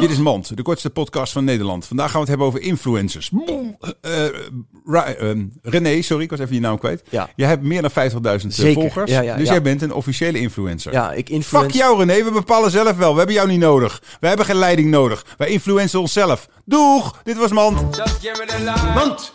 Dit is Mand, de kortste podcast van Nederland. Vandaag gaan we het hebben over influencers. Eh, eh, René, sorry, ik was even je naam kwijt. Ja. Jij hebt meer dan 50.000 Zeker, volgers. ja, ja, dus ja. jij bent een officiële influencer. Ja, ik Fuck influence... jou René, we bepalen zelf wel. We hebben jou niet nodig. We hebben geen leiding nodig. Wij influencen onszelf. Doeg, dit was Mand. Want